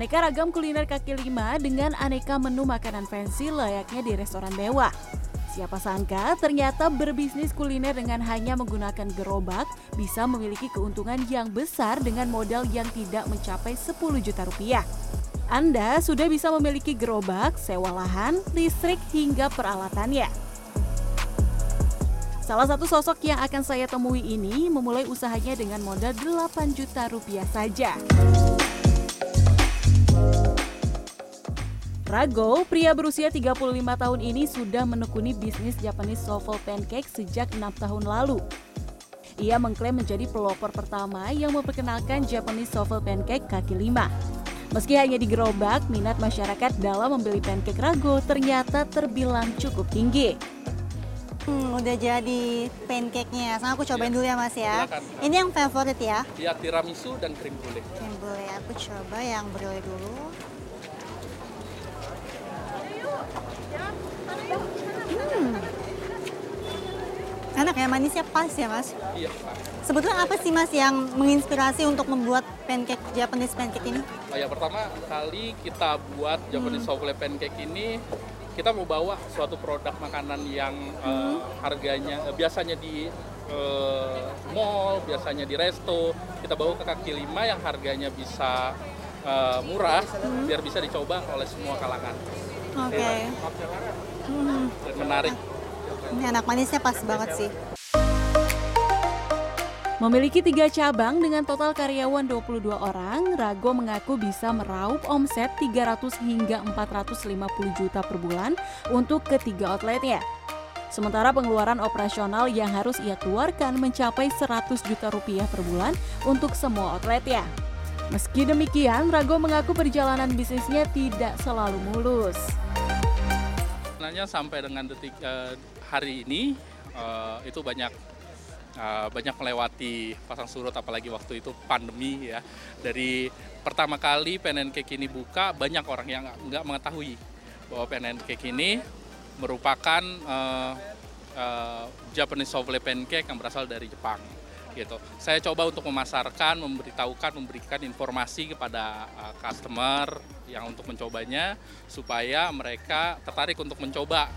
Beraneka ragam kuliner kaki lima dengan aneka menu makanan fancy layaknya di restoran mewah. Siapa sangka ternyata berbisnis kuliner dengan hanya menggunakan gerobak bisa memiliki keuntungan yang besar dengan modal yang tidak mencapai 10 juta rupiah. Anda sudah bisa memiliki gerobak, sewa lahan, listrik, hingga peralatannya. Salah satu sosok yang akan saya temui ini memulai usahanya dengan modal 8 juta rupiah saja. Rago, pria berusia 35 tahun ini sudah menekuni bisnis Japanese Waffle Pancake sejak enam tahun lalu. Ia mengklaim menjadi pelopor pertama yang memperkenalkan Japanese Waffle Pancake kaki lima. Meski hanya di gerobak, minat masyarakat dalam membeli pancake Rago ternyata terbilang cukup tinggi. Hmm, udah jadi pancake-nya. Sama aku cobain Ya. dulu ya Mas ya. Silakan. Ini yang favorit ya. Ya tiramisu dan krim brulee. Yang boleh aku coba yang brule dulu. Hmm. Enak ya, manisnya pas ya Mas. Iya. Sebetulnya apa sih Mas yang menginspirasi untuk membuat pancake Japanese pancake ini? Nah, ya pertama kali kita buat Japanese Waffle Pancake ini kita mau bawa suatu produk makanan yang eh, harganya eh, biasanya di eh, mall, biasanya di resto, kita bawa ke kaki lima yang harganya bisa eh, murah biar bisa dicoba oleh semua kalangan. Oke. Hmm, Dan menarik. ini enak manisnya pas banget sih. Memiliki tiga cabang dengan total karyawan 22 orang, Rago mengaku bisa meraup omset 300 hingga 450 juta per bulan untuk ketiga outletnya. Sementara pengeluaran operasional yang harus ia keluarkan mencapai 100 juta rupiah per bulan untuk semua outletnya. Meski demikian, Rago mengaku perjalanan bisnisnya tidak selalu mulus. Sebenarnya sampai dengan detik eh, hari ini eh, itu banyak eh, banyak melewati pasang surut apalagi waktu itu pandemi ya. Dari pertama kali PNN Cake ini buka banyak orang yang nggak- mengetahui bahwa PNN Cake ini merupakan eh, eh, Japanese Souffle Pancake yang berasal dari Jepang gitu. Saya coba untuk memasarkan, memberitahukan, memberikan informasi kepada uh, customer yang untuk mencobanya supaya mereka tertarik untuk mencoba.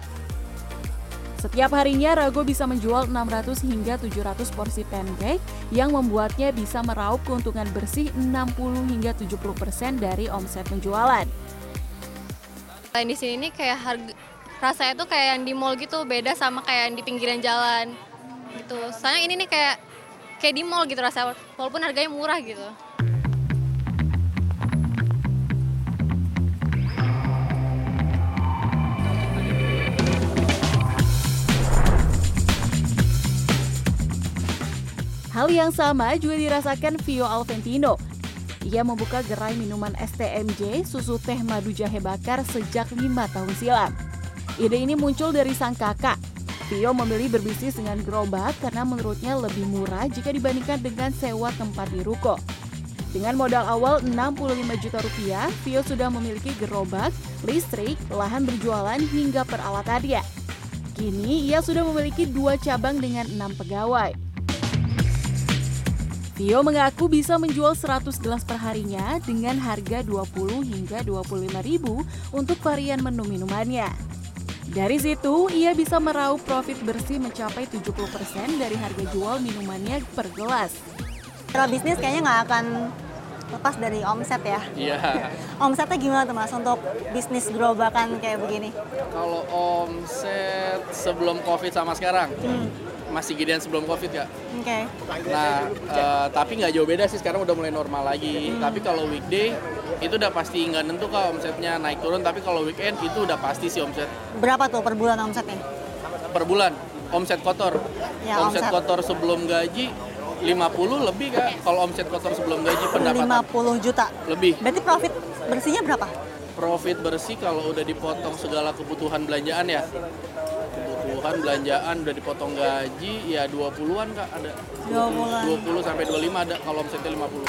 Setiap harinya Rago bisa menjual 600 hingga 700 porsi pancake yang membuatnya bisa meraup keuntungan bersih 60 hingga 70% dari omset penjualan. Selain di sini nih kayak harga rasanya tuh kayak yang di mall gitu beda sama kayak yang di pinggiran jalan gitu. Soalnya ini nih kayak kayak di mall gitu rasanya walaupun harganya murah gitu. Hal yang sama juga dirasakan Vio Alventino. Ia membuka gerai minuman STMJ susu teh madu jahe bakar sejak lima tahun silam. Ide ini muncul dari sang kakak. Vio memilih berbisnis dengan gerobak karena menurutnya lebih murah jika dibandingkan dengan sewa tempat di ruko. Dengan modal awal 65 juta rupiah, Vio sudah memiliki gerobak, listrik, lahan berjualan hingga peralatannya. Kini ia sudah memiliki dua cabang dengan enam pegawai. Vio mengaku bisa menjual 100 gelas per harinya dengan harga 20 hingga 25 ribu untuk varian menu minumannya. Dari situ, ia bisa meraup profit bersih mencapai 70% dari harga jual minumannya per gelas. Kalau bisnis kayaknya nggak akan lepas dari omset ya. Iya. Omsetnya gimana tuh mas untuk bisnis gerobakan kayak begini? Kalau omset sebelum COVID sama sekarang, masih gedean sebelum COVID ya. Oke. Nah, eh, tapi nggak jauh beda sih sekarang udah mulai normal lagi. Tapi kalau weekday itu udah pasti nggak nentu kok omsetnya naik turun. Tapi kalau weekend itu udah pasti sih omset Berapa tuh per bulan omsetnya? per bulan. Omset kotor. Ya, omset, omset. kotor sebelum gaji 50 lebih kak. Kalau omset kotor sebelum gaji pendapatan 50 juta. lebih. Berarti profit bersihnya berapa? Profit bersih kalau udah dipotong segala kebutuhan belanjaan ya. Kebutuhan belanjaan udah dipotong gaji ya 20-an Kak ada. 20-an. 20 sampai 25 ada kalau omsetnya 50.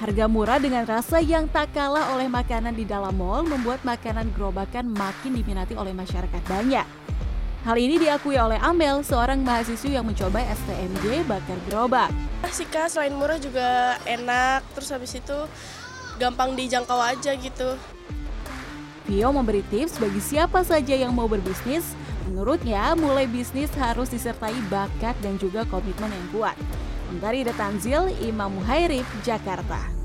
Harga murah dengan rasa yang tak kalah oleh makanan di dalam mall membuat makanan gerobakan makin diminati oleh masyarakat banyak. Hal ini diakui oleh Amel, seorang mahasiswi yang mencoba STMJ bakar gerobak. sih kak selain murah juga enak terus habis itu gampang dijangkau aja gitu Vio memberi tips bagi siapa saja yang mau berbisnis. Menurutnya, mulai bisnis harus disertai bakat dan juga komitmen yang kuat. Mentari Tanzil, Imam Muhairib, Jakarta.